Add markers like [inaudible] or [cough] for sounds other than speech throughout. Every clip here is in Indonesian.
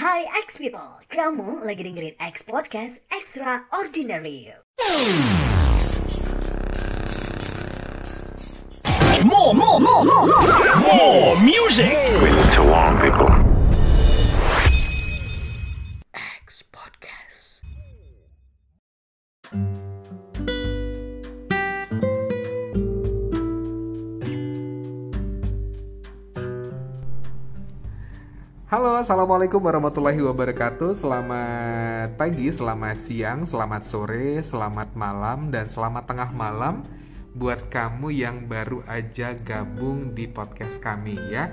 Hai X people, kamu lagi dengerin X Podcast Extraordinary. More, more, more, more, more, more music. We need to warn people. X Podcast. Halo, assalamualaikum warahmatullahi wabarakatuh. Selamat pagi, selamat siang, selamat sore, selamat malam, dan selamat tengah malam buat kamu yang baru aja gabung di podcast kami ya.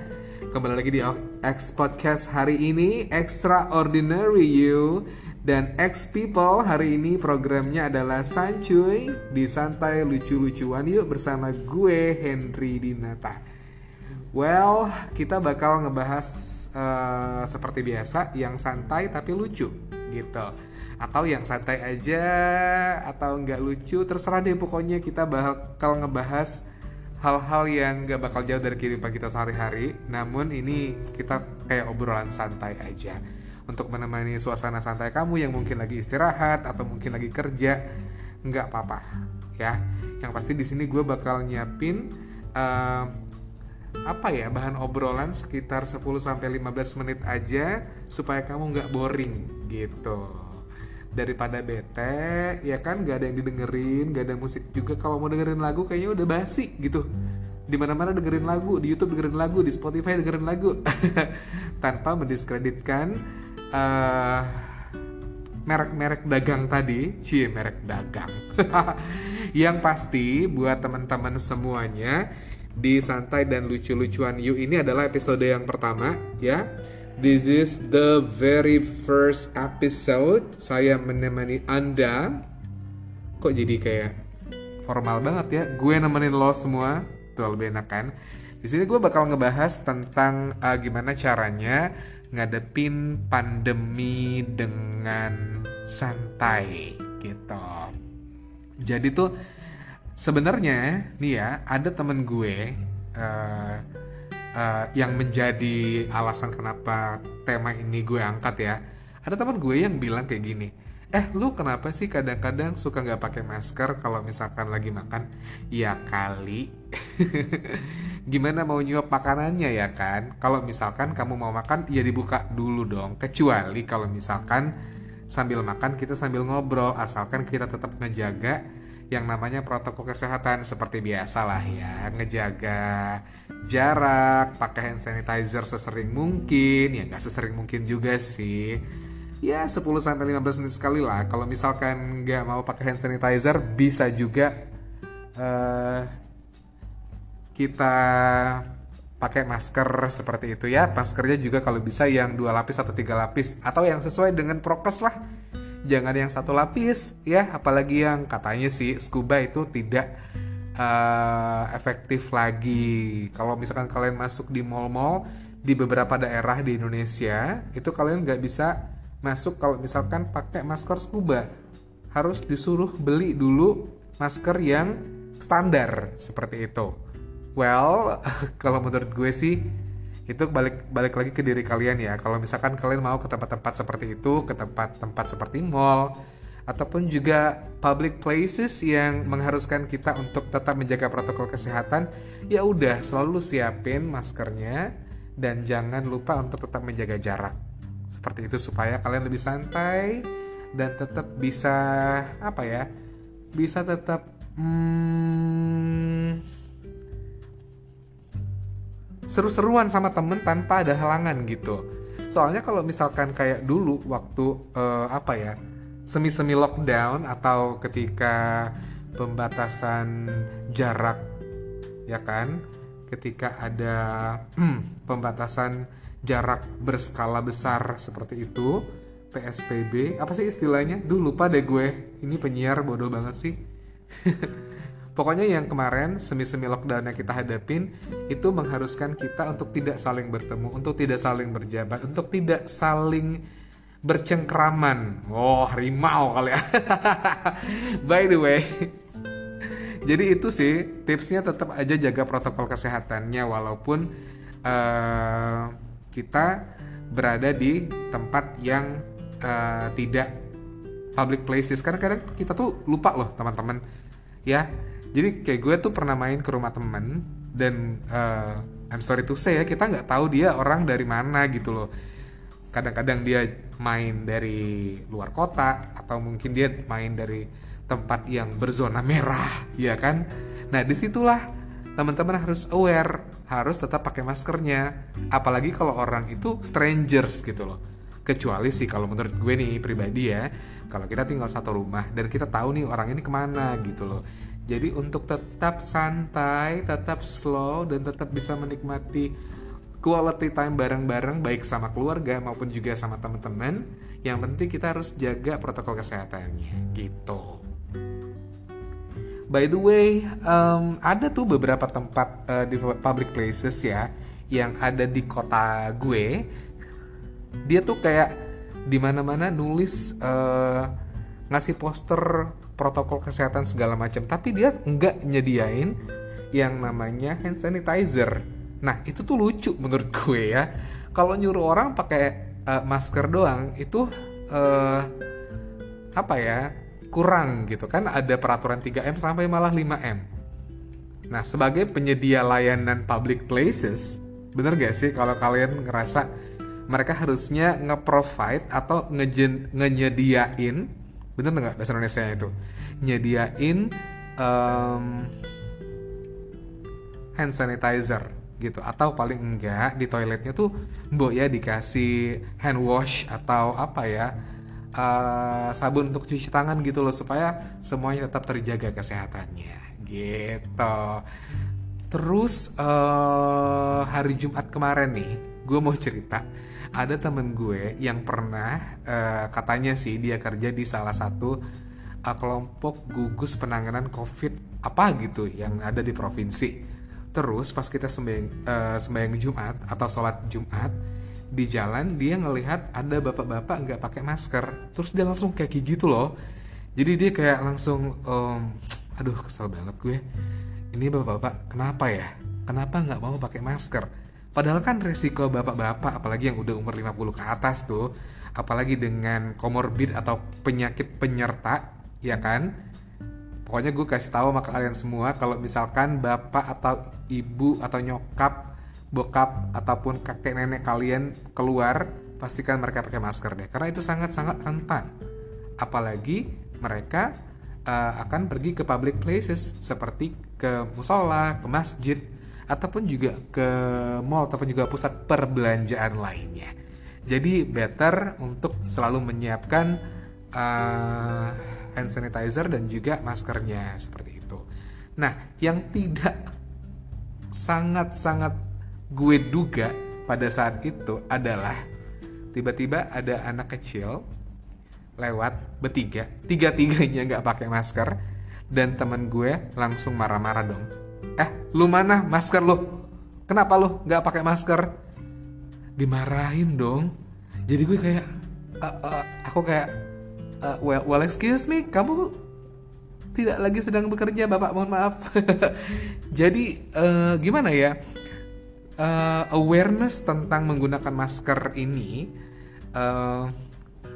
Kembali lagi di X Podcast hari ini Extraordinary You dan X People hari ini programnya adalah Sancuy di Santai Lucu-Lucuan Yuk bersama gue Henry Dinata. Well, kita bakal ngebahas eh, seperti biasa yang santai tapi lucu gitu. Atau yang santai aja atau nggak lucu terserah deh pokoknya kita bakal ngebahas hal-hal yang nggak bakal jauh dari kehidupan kita sehari-hari. Namun ini kita kayak obrolan santai aja untuk menemani suasana santai kamu yang mungkin lagi istirahat atau mungkin lagi kerja nggak apa-apa ya. Yang pasti di sini gue bakal nyiapin eh, apa ya bahan obrolan sekitar 10 sampai 15 menit aja supaya kamu nggak boring gitu. Daripada bete ya kan nggak ada yang didengerin nggak ada musik juga. Kalau mau dengerin lagu kayaknya udah basi gitu. Di mana dengerin lagu di YouTube dengerin lagu di Spotify dengerin lagu. [laughs] Tanpa mendiskreditkan eh, merek-merek dagang tadi, cie merek dagang. [laughs] yang pasti buat teman-teman semuanya di santai dan lucu-lucuan you ini adalah episode yang pertama ya. This is the very first episode saya menemani Anda. Kok jadi kayak formal banget ya? Gue nemenin lo semua, tuh lebih enak kan? Di sini gue bakal ngebahas tentang uh, gimana caranya ngadepin pandemi dengan santai gitu. Jadi tuh sebenarnya nih ya ada temen gue uh, uh, yang menjadi alasan kenapa tema ini gue angkat ya. Ada teman gue yang bilang kayak gini, eh lu kenapa sih kadang-kadang suka nggak pakai masker kalau misalkan lagi makan? Ya kali. [laughs] Gimana mau nyuap makanannya ya kan? Kalau misalkan kamu mau makan, ya dibuka dulu dong. Kecuali kalau misalkan sambil makan kita sambil ngobrol, asalkan kita tetap ngejaga yang namanya protokol kesehatan seperti biasa lah ya. Ngejaga jarak pakai hand sanitizer sesering mungkin. Ya nggak sesering mungkin juga sih. Ya 10 sampai 15 menit sekali lah. Kalau misalkan nggak mau pakai hand sanitizer bisa juga eh, kita pakai masker seperti itu ya. Maskernya juga kalau bisa yang dua lapis atau tiga lapis atau yang sesuai dengan prokes lah jangan yang satu lapis ya. Apalagi yang katanya sih scuba itu tidak uh, efektif lagi. Kalau misalkan kalian masuk di mall-mall di beberapa daerah di Indonesia itu kalian nggak bisa masuk kalau misalkan pakai masker scuba. Harus disuruh beli dulu masker yang standar seperti itu. Well [laughs] kalau menurut gue sih itu balik balik lagi ke diri kalian ya. Kalau misalkan kalian mau ke tempat-tempat seperti itu ke tempat-tempat seperti mall ataupun juga public places yang mengharuskan kita untuk tetap menjaga protokol kesehatan ya udah selalu siapin maskernya dan jangan lupa untuk tetap menjaga jarak. Seperti itu supaya kalian lebih santai dan tetap bisa apa ya bisa tetap hmm, seru-seruan sama temen tanpa ada halangan gitu. Soalnya kalau misalkan kayak dulu waktu eh, apa ya semi-semi lockdown atau ketika pembatasan jarak ya kan, ketika ada [clears throat] pembatasan jarak berskala besar seperti itu PSBB apa sih istilahnya? Duh lupa deh gue. Ini penyiar bodoh banget sih. [laughs] Pokoknya yang kemarin semi-semi lockdown yang kita hadapin itu mengharuskan kita untuk tidak saling bertemu, untuk tidak saling berjabat, untuk tidak saling bercengkraman. Oh, harimau kali ya. [laughs] By the way, jadi itu sih tipsnya tetap aja jaga protokol kesehatannya walaupun uh, kita berada di tempat yang uh, tidak public places karena kadang kita tuh lupa loh teman-teman ya jadi kayak gue tuh pernah main ke rumah temen dan uh, I'm sorry to say ya kita nggak tahu dia orang dari mana gitu loh. Kadang-kadang dia main dari luar kota atau mungkin dia main dari tempat yang berzona merah [laughs] ya kan? Nah di situlah teman-teman harus aware harus tetap pakai maskernya. Apalagi kalau orang itu strangers gitu loh. Kecuali sih kalau menurut gue nih pribadi ya kalau kita tinggal satu rumah dan kita tahu nih orang ini ke mana gitu loh jadi untuk tetap santai tetap slow dan tetap bisa menikmati quality time bareng-bareng baik sama keluarga maupun juga sama teman-teman yang penting kita harus jaga protokol kesehatannya. Gitu. By the way, um, ada tuh beberapa tempat uh, di public places ya yang ada di kota gue. Dia tuh kayak di mana-mana nulis uh, ngasih poster protokol kesehatan segala macam. Tapi dia nggak nyediain yang namanya hand sanitizer. Nah itu tuh lucu menurut gue ya. Kalau nyuruh orang pakai uh, masker doang itu uh, apa ya kurang gitu kan. Ada peraturan 3M sampai malah 5M nah sebagai penyedia layanan public places bener gak sih kalau kalian ngerasa mereka harusnya nge-provide atau nge ngenyediain bener nggak bahasa Indonesia itu? Nyediain um, hand sanitizer gitu. Atau paling enggak di toiletnya tuh mbok ya dikasih hand wash atau apa ya uh, sabun untuk cuci tangan gitu loh supaya semuanya tetap terjaga kesehatannya. Gitu. Terus uh, hari Jumat kemarin nih gue mau cerita ada temen gue yang pernah uh, katanya sih dia kerja di salah satu uh, kelompok gugus penanganan COVID apa gitu yang ada di provinsi. Terus pas kita sembahyang, uh, sembahyang Jumat atau sholat Jumat di jalan dia ngelihat ada bapak-bapak nggak pakai masker. Terus dia langsung kayak gitu loh. Jadi dia kayak langsung, um, aduh kesel banget gue. Ini bapak-bapak kenapa ya? Kenapa nggak mau pakai masker? Padahal kan resiko bapak-bapak apalagi yang udah umur 50 ke atas tuh, apalagi dengan komorbid atau penyakit penyerta, ya kan? Pokoknya gue kasih tahu sama kalian semua kalau misalkan bapak atau ibu atau nyokap, bokap ataupun kakek nenek kalian keluar, pastikan mereka pakai masker deh karena itu sangat-sangat rentan. Apalagi mereka uh, akan pergi ke public places seperti ke musola, ke masjid, ataupun juga ke mall ataupun juga pusat perbelanjaan lainnya. Jadi better untuk selalu menyiapkan uh, hand sanitizer dan juga maskernya seperti itu. Nah, yang tidak sangat-sangat gue duga pada saat itu adalah tiba-tiba ada anak kecil lewat bertiga, tiga-tiganya nggak pakai masker dan teman gue langsung marah-marah dong eh lu mana? Masker lu. Kenapa lu nggak pakai masker? Dimarahin dong. Jadi gue kayak uh, uh, aku kayak uh, well, well excuse me kamu tidak lagi sedang bekerja bapak mohon maaf. [laughs] Jadi uh, gimana ya? Uh, awareness tentang menggunakan masker ini uh,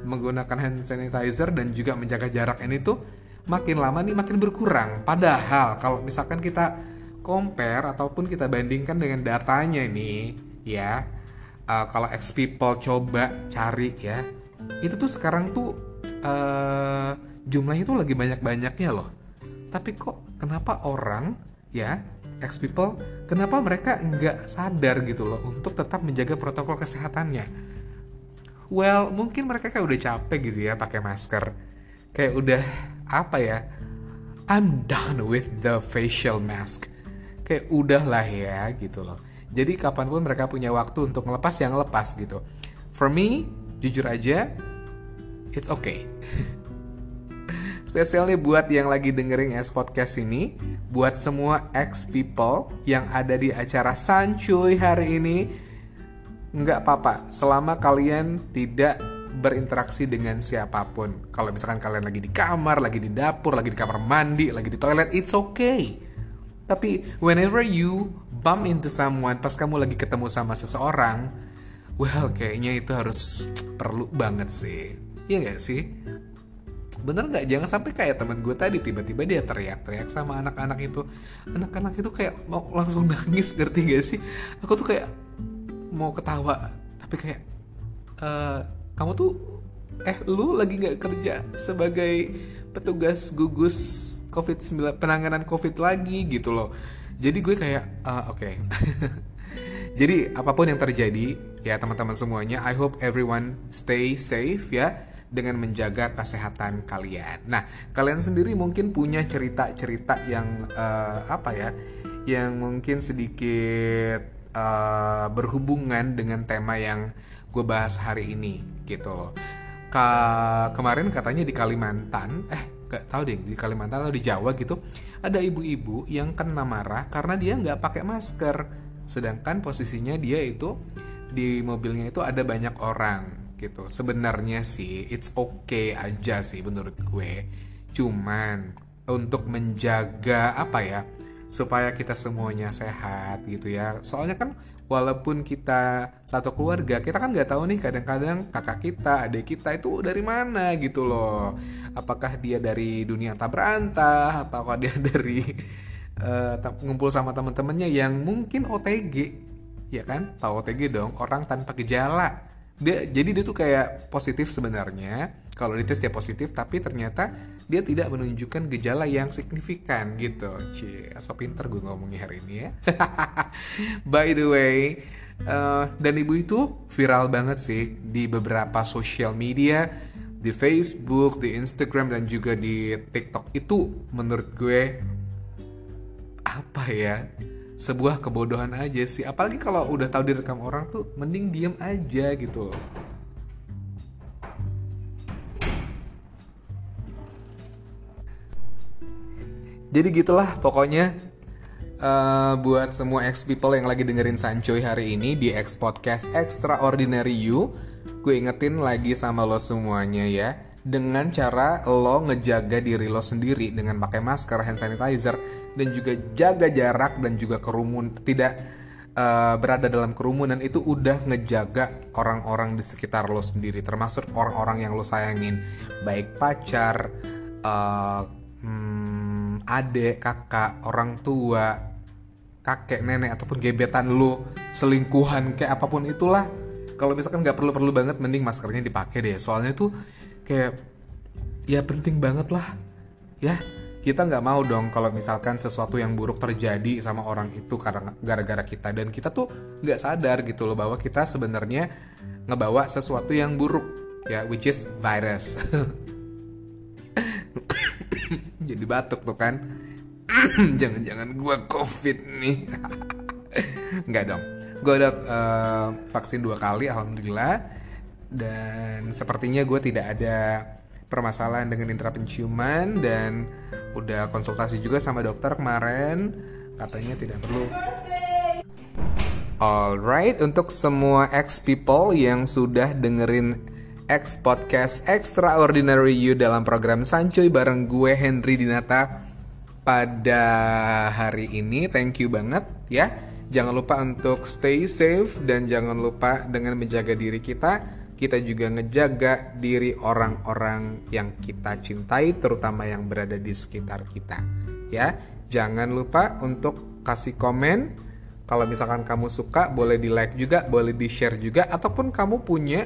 menggunakan hand sanitizer dan juga menjaga jarak ini tuh makin lama nih makin berkurang. Padahal kalau misalkan kita compare ataupun kita bandingkan dengan datanya ini ya. Uh, kalau X people coba cari ya. Itu tuh sekarang tuh uh, jumlahnya tuh lagi banyak-banyaknya loh. Tapi kok kenapa orang ya X people kenapa mereka nggak sadar gitu loh untuk tetap menjaga protokol kesehatannya? Well mungkin mereka kayak udah capek gitu ya pakai masker. Kayak udah apa ya I'm done with the facial mask kayak udahlah ya gitu loh. Jadi kapan pun mereka punya waktu untuk melepas yang lepas gitu. For me jujur aja it's okay. [laughs] Spesialnya buat yang lagi dengerin S podcast ini buat semua ex people yang ada di acara Sancuy hari ini nggak apa-apa. Selama kalian tidak berinteraksi dengan siapa pun. Kalau misalkan kalian lagi di kamar lagi di dapur lagi di kamar mandi lagi di toilet it's okay tapi whenever you bump into someone pas kamu lagi ketemu sama seseorang, well kayaknya itu harus perlu banget sih. Iya gak sih? Bener nggak? Jangan sampai kayak teman gue tadi tiba-tiba dia teriak-teriak sama anak-anak itu. Anak-anak itu kayak mau langsung nangis ngerti gak sih? Aku tuh kayak mau ketawa tapi kayak "Eh, kamu tuh eh lu lagi nggak kerja sebagai petugas gugus covid 19 penanganan covid lagi gitu loh jadi gue kayak "Ah, oke [laughs] Jadi apa pun yang terjadi ya teman-teman semuanya, I hope everyone stay safe ya dengan menjaga kesehatan kalian. Nah kalian sendiri mungkin punya cerita-cerita yang eh, apa ya, yang mungkin sedikit eh, berhubungan dengan tema yang gue bahas hari ini gitu loh. Ka- kemarin katanya di Kalimantan, eh nggak tahu deh di Kalimantan atau di Jawa gitu, ada ibu-ibu yang kena marah karena dia nggak pakai masker. Sedangkan posisinya dia itu di mobilnya itu ada banyak orang gitu. Sebenarnya sih it's okay aja sih menurut gue. Cuman untuk menjaga apa ya supaya kita semuanya sehat gitu ya. Soalnya kan walaupun kita satu keluarga, kita kan nggak tahu nih kadang-kadang kakak kita, adik kita itu dari mana gitu loh. Apakah dia dari dunia tak berantah atau dia [laughs] dari ta- ngumpul sama teman-temannya yang mungkin OTG ya kan tahu OTG dong orang tanpa gejala dia jadi dia tuh kayak positif sebenarnya kalau dites dia positif tapi ternyata dia tidak menunjukkan gejala yang signifikan gitu. Cie, so pinter gue ngomongnya hari ini ya. [laughs] By the way eh, dan ibu itu viral banget sih di beberapa social media di Facebook, di Instagram dan juga di TikTok. Itu menurut gue apa ya? Sebuah kebodohan aja sih. Apalagi kalau udah tahu direkam orang tuh mending diem aja gitu jadi gitulah pokoknya eh, buat semua ex people yang lagi dengerin Sancoy hari ini di X Podcast Extraordinary You gue ingetin lagi sama lo semuanya ya dengan cara lo ngejaga diri lo sendiri dengan pakai masker, hand sanitizer dan juga jaga jarak dan juga kerumun tidak eh, berada dalam kerumunan itu udah ngejaga orang-orang di sekitar lo sendiri termasuk orang-orang yang lo sayangin. Baik pacar eh, hmm, adek kakak orang tua kakek nenek ataupun gebetan lo selingkuhan kayak apa pun itulah. Kalau misalkan nggak perlu perlu banget mending maskernya dipakai deh. Soalnya tuh kayak ya penting banget lah ya. Kita nggak mau dong kalau misalkan sesuatu yang buruk terjadi sama orang itu karena gara-gara kita. Dan kita tuh nggak sadar gitu loh bahwa kita sebenarnya ngebawa sesuatu yang buruk ya which is virus [laughs] jadi batuk tuh kan. [clears throat] Jangan-jangan gua covid nih. [laughs] Nggak dong. Gue udah eh, vaksin dua kali alhamdulillah. Dan sepertinya gue tidak ada permasalahan dengan indera penciuman dan udah konsultasi juga sama dokter kemarin. Katanya tidak perlu. Alright, untuk semua ex people yang sudah dengerin X Podcast Extraordinary You dalam program Sancoy bareng gue Henry Dinata pada hari ini, thank you banget ya. Jangan lupa untuk stay safe dan jangan lupa dengan menjaga diri kita, kita juga ngejaga diri orang-orang yang kita cintai terutama yang berada di sekitar kita. Ya, jangan lupa untuk kasih komen kalau misalkan kamu suka, boleh di like juga, boleh di share juga, ataupun kamu punya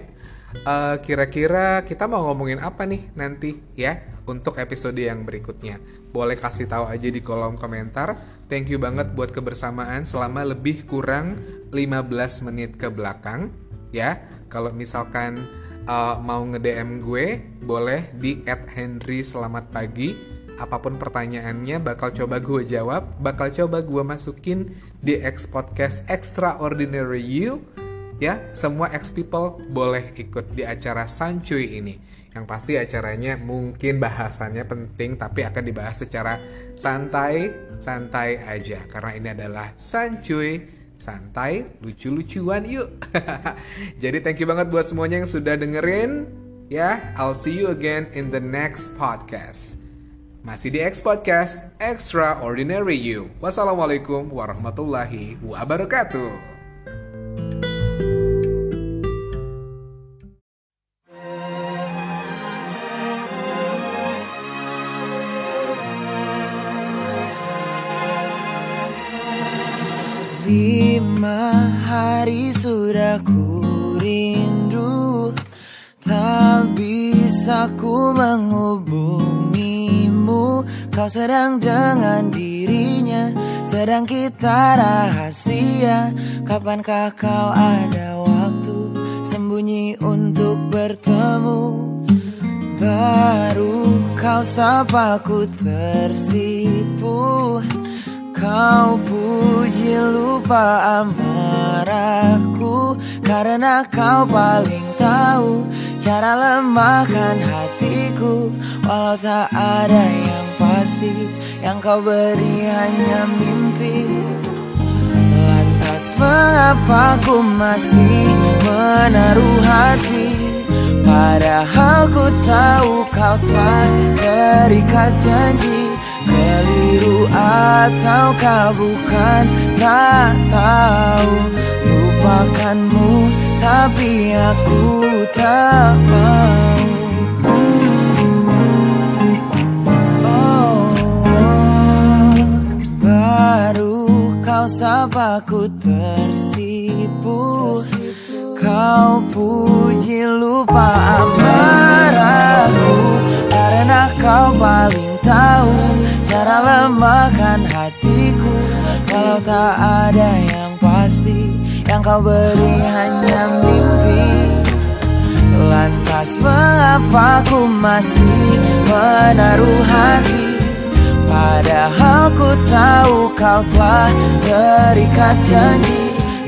eh, kira-kira kita mau ngomongin apa nih nanti ya untuk episode yang berikutnya. Boleh kasih tahu aja di kolom komentar. Thank you banget buat kebersamaan selama lebih kurang 15 menit ke belakang ya. Kalau misalkan eh, mau nge-DM gue, boleh di @henry selamat pagi apa pun pertanyaannya bakal coba gue jawab, bakal coba gue masukin di X Podcast Extraordinary You. Ya, semua X people boleh ikut di acara Sancuy ini. Yang pasti acaranya mungkin bahasannya penting tapi akan dibahas secara santai, santai aja karena ini adalah Sancuy santai, lucu-lucuan yuk. [laughs] Jadi thank you banget buat semuanya yang sudah dengerin. Ya, I'll see you again in the next podcast. Masih di X Podcast Extraordinary You. Wassalamualaikum warahmatullahi wabarakatuh. Ku rindu Tak bisa ku menghubungimu. Kau sedang dengan dirinya Sedang kita rahasia. Kapankah kau ada waktu Sembunyi untuk bertemu? Baru kau sapa ku tersipu Kau puji lupa amarahku Karena kau paling tahu Cara lemahkan hatiku. Walau tak ada yang pasti Yang kau beri hanya mimpi. Lantas mengapa ku masih menaruh hati? Padahal ku tahu kau telah terikat janji Keliru ataukah bukan? Tak tahu. Lupakanmu Tapi aku tak mau. Oh, Baru kau sapa ku tersipu Kau puji lupa amarahku tak ada yang pasti Yang kau beri hanya mimpi. Lantas mengapa ku masih menaruh hati? Padahal ku tahu kau telah terikat janji.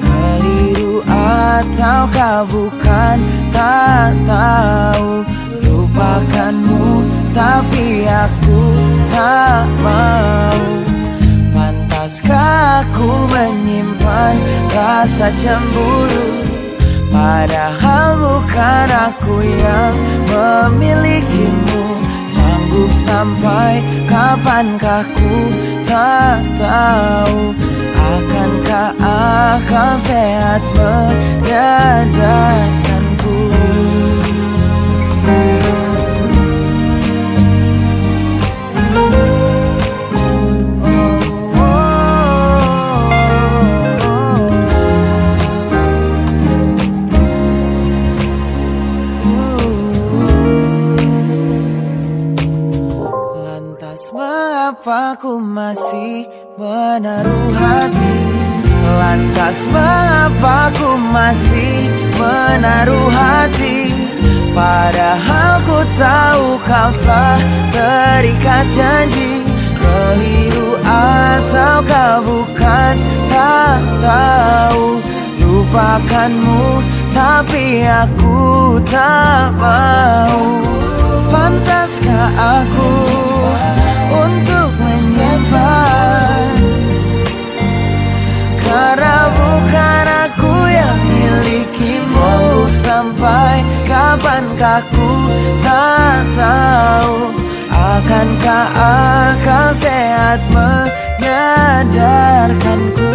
Keliru ataukah bukan tak tahu. Lupakanmu tapi aku tak mau rasa cemburu. Padahal bukan aku yang memilikimu. Sanggup sampai kapankah ku tak tahu. Akankah akal sehat menyadarkanku tahu kau telah terikat janji Keliru ataukah bukan? Tak tahu Lupakanmu tapi aku tak mau. Pantaskah aku untuk Apakah ku tak tahu Akankah akal sehat menyadarkanku